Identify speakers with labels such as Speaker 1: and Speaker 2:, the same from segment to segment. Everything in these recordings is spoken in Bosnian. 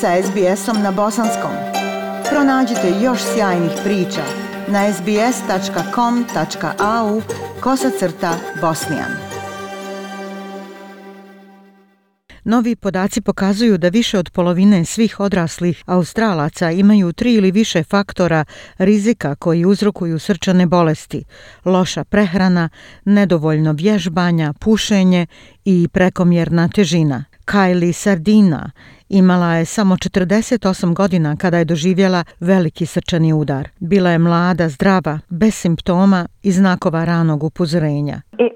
Speaker 1: sa SBS-om na bosanskom. Pronađite još sjajnih priča na sbs.com.au kosacrta bosnijan. Novi podaci pokazuju da više od polovine svih odraslih Australaca imaju tri ili više faktora rizika koji uzrokuju srčane bolesti, loša prehrana, nedovoljno vježbanja, pušenje i prekomjerna težina. Kylie Sardina imala je samo 48 godina kada je doživjela veliki srčani udar. Bila je mlada, zdrava, bez simptoma i znakova ranog upozorenja. I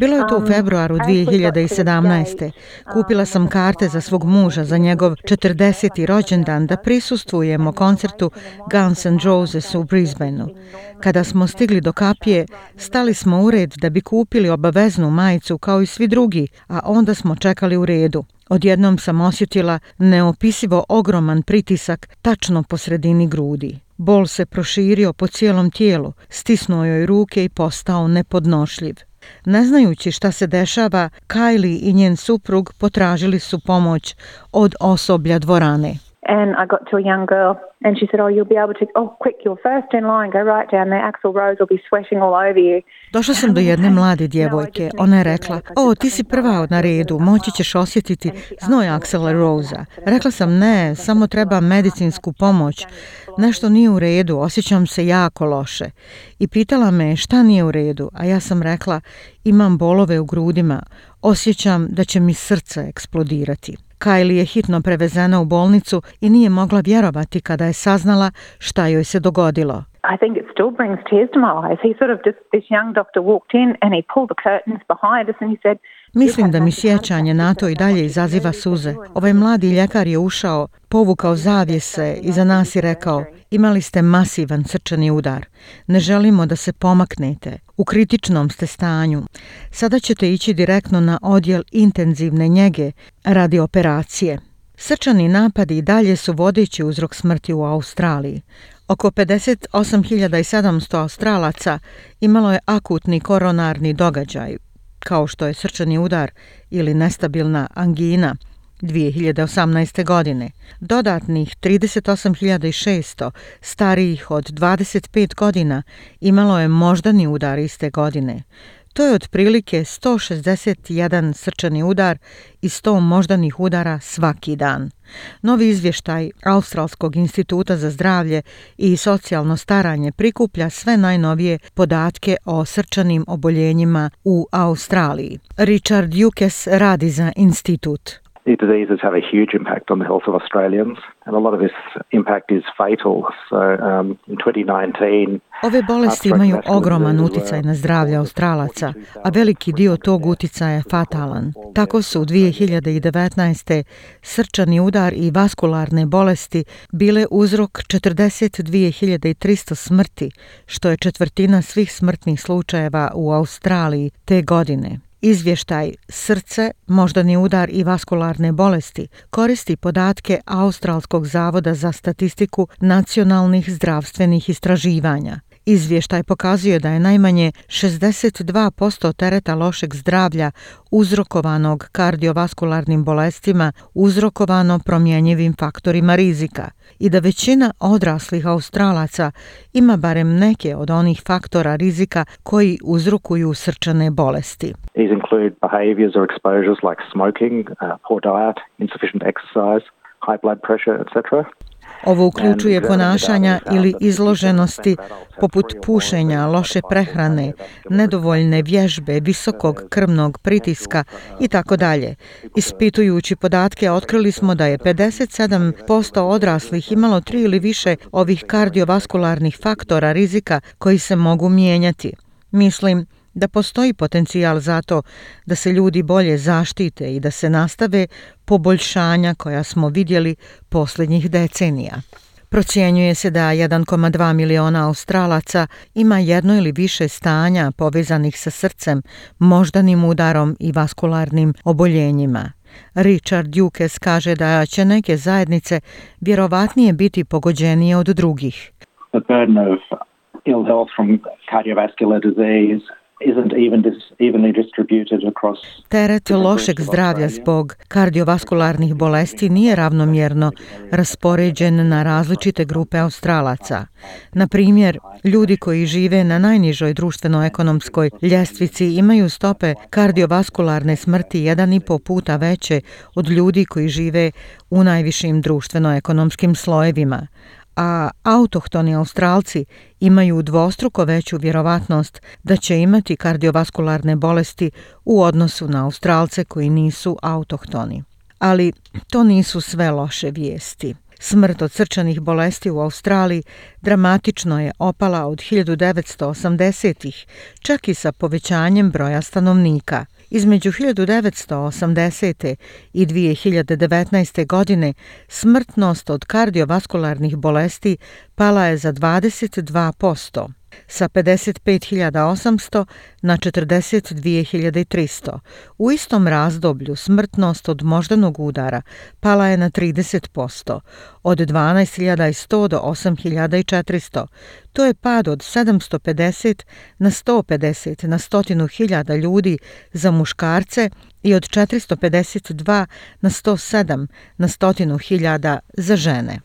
Speaker 1: Bilo je to u um, februaru 2017. Kupila sam um, karte za svog muža za njegov 40. rođendan da prisustujemo koncertu Guns and Roses u Brisbaneu. Kada smo stigli do kapije, stali smo u red da bi kupili obaveznu majicu kao i svi drugi, a onda smo čekali u redu. Odjednom sam osjetila neopisivo ogroman pritisak tačno po sredini grudi. Bol se proširio po cijelom tijelu, stisnuo joj ruke i postao nepodnošljiv. Ne znajući šta se dešava, Kylie i njen suprug potražili su pomoć od osoblja dvorane. And I got to a young girl, and she said, oh, you'll be able to. Oh, quick, you're first in line. Go right down Rose will be all over you." Došla sam do jedne mlade djevojke. Ona je rekla: "O, ti si prva na redu. Moći ćeš osjetiti znoj Axel Rosa." Rekla sam: "Ne, samo treba medicinsku pomoć. Nešto nije u redu. Osjećam se jako loše." I pitala me šta nije u redu, a ja sam rekla: "Imam bolove u grudima. Osjećam da će mi srce eksplodirati." Kylie je hitno prevezena u bolnicu i nije mogla vjerovati kada je saznala šta joj se dogodilo. I think it still brings tears to my eyes. He sort of just, this young doctor walked in and he pulled the curtains behind us and he said, Mislim da mi sjećanje na to i dalje izaziva suze. Ovaj mladi ljekar je ušao, povukao zavjese i za nas je rekao imali ste masivan srčani udar. Ne želimo da se pomaknete. U kritičnom ste stanju. Sada ćete ići direktno na odjel intenzivne njege radi operacije. Srčani napadi i dalje su vodeći uzrok smrti u Australiji. Oko 58.700 Australaca imalo je akutni koronarni događaj kao što je srčani udar ili nestabilna angina 2018. godine. Dodatnih 38.600 starijih od 25 godina imalo je moždani udar iste godine. To je otprilike 161 srčani udar i 100 moždanih udara svaki dan. Novi izvještaj Australskog instituta za zdravlje i socijalno staranje prikuplja sve najnovije podatke o srčanim oboljenjima u Australiji. Richard Jukes radi za institut. These diseases have a huge impact on the health of Australians, and a lot of this impact is fatal. So, um, in 2019, Ove bolesti imaju ogroman uticaj na zdravlje Australaca, a veliki dio tog uticaja je fatalan. Tako su u 2019. srčani udar i vaskularne bolesti bile uzrok 42.300 smrti, što je četvrtina svih smrtnih slučajeva u Australiji te godine. Izvještaj Srce, moždani udar i vaskularne bolesti koristi podatke Australskog zavoda za statistiku nacionalnih zdravstvenih istraživanja. Izvještaj pokazuje da je najmanje 62% tereta lošeg zdravlja uzrokovanog kardiovaskularnim bolestima uzrokovano promjenjivim faktorima rizika i da većina odraslih Australaca ima barem neke od onih faktora rizika koji uzrokuju srčane bolesti. behaviors or exposures like smoking, uh, poor diet, insufficient exercise, high blood pressure, etc. Ovo uključuje ponašanja ili izloženosti poput pušenja, loše prehrane, nedovoljne vježbe, visokog krvnog pritiska i tako dalje. Ispitujući podatke otkrili smo da je 57% odraslih imalo tri ili više ovih kardiovaskularnih faktora rizika koji se mogu mijenjati. Mislim da postoji potencijal za to da se ljudi bolje zaštite i da se nastave poboljšanja koja smo vidjeli posljednjih decenija. Procjenjuje se da 1,2 miliona Australaca ima jedno ili više stanja povezanih sa srcem, moždanim udarom i vaskularnim oboljenjima. Richard Dukes kaže da će neke zajednice vjerovatnije biti pogođenije od drugih. Teret lošeg zdravlja zbog kardiovaskularnih bolesti nije ravnomjerno raspoređen na različite grupe Australaca. Na primjer, ljudi koji žive na najnižoj društveno-ekonomskoj ljestvici imaju stope kardiovaskularne smrti 1,5 puta veće od ljudi koji žive u najvišim društveno-ekonomskim slojevima, a autohtoni Australci imaju dvostruko veću vjerovatnost da će imati kardiovaskularne bolesti u odnosu na Australce koji nisu autohtoni. Ali to nisu sve loše vijesti. Smrt od srčanih bolesti u Australiji dramatično je opala od 1980-ih, čak i sa povećanjem broja stanovnika – između 1980. i 2019. godine smrtnost od kardiovaskularnih bolesti pala je za 22% sa 55.800 na 42.300. U istom razdoblju smrtnost od moždanog udara pala je na 30%, od 12.100 do 8.400. To je pad od 750 na 150 na 100.000 ljudi za muškarce i od 452 na 107 na 100.000 za žene.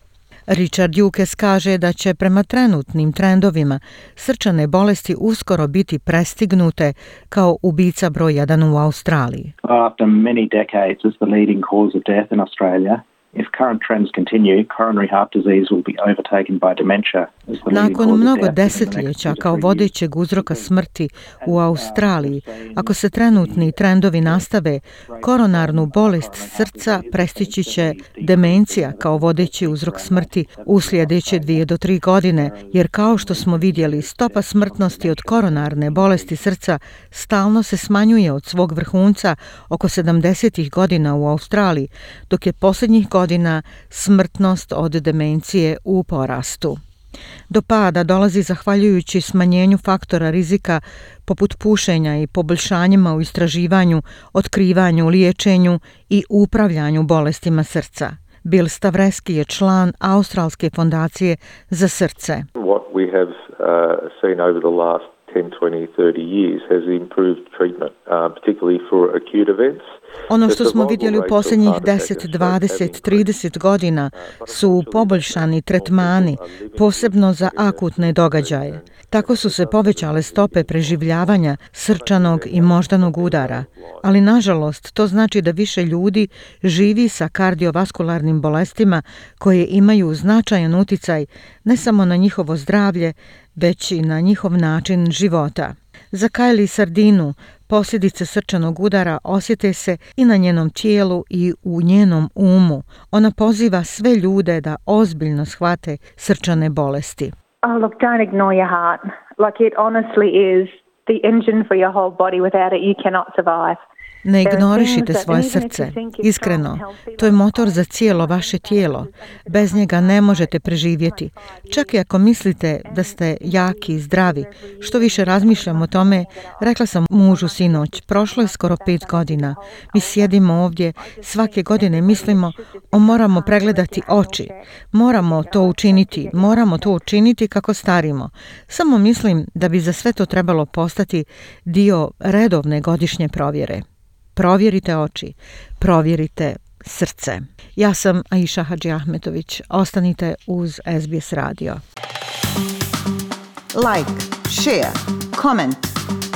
Speaker 1: Richard Jukes kaže da će prema trenutnim trendovima srčane bolesti uskoro biti prestignute kao ubica broj 1 u Australiji. Nakon mnogo desetljeća kao vodećeg uzroka smrti u uh, Australiji, ako se trenutni trendovi nastave, koronarnu bolest srca prestići će demencija kao vodeći uzrok smrti u sljedeće dvije do tri godine, jer kao što smo vidjeli, stopa smrtnosti od koronarne bolesti srca stalno se smanjuje od svog vrhunca oko 70. godina u Australiji, dok je posljednjih godina godina smrtnost od demencije u porastu. Do pada dolazi zahvaljujući smanjenju faktora rizika poput pušenja i poboljšanjima u istraživanju, otkrivanju, liječenju i upravljanju bolestima srca. Bill Stavreski je član Australske fondacije za srce. What we have uh, seen 10, 20, 30 years has improved treatment, uh, particularly ono što smo vidjeli u posljednjih 10, 20, 30 godina pa su poboljšani tretmani, posebno za akutne događaje. Tako su se povećale stope preživljavanja srčanog i moždanog udara, ali nažalost to znači da više ljudi živi sa kardiovaskularnim bolestima koje imaju značajan uticaj ne samo na njihovo zdravlje, već i na njihov način života. Za Sardinu, Posljedice srčanog udara osjete se i na njenom tijelu i u njenom umu. Ona poziva sve ljude da ozbiljno shvate srčane bolesti. Oh, look, don't ignore your heart. Like it honestly is the engine for your whole body. Without it, you cannot survive. Ne ignorišite svoje srce, iskreno. To je motor za cijelo vaše tijelo. Bez njega ne možete preživjeti. Čak i ako mislite da ste jaki i zdravi, što više razmišljam o tome, rekla sam mužu sinoć, prošlo je skoro pet godina. Mi sjedimo ovdje, svake godine mislimo o moramo pregledati oči. Moramo to učiniti, moramo to učiniti kako starimo. Samo mislim da bi za sve to trebalo postati dio redovne godišnje provjere. Provjerite oči, provjerite srce. Ja sam Aisha Hadži Ahmetović. Ostanite uz SBS radio. Like, share, comment.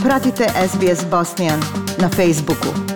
Speaker 1: Pratite SBS Bosnian na Facebooku.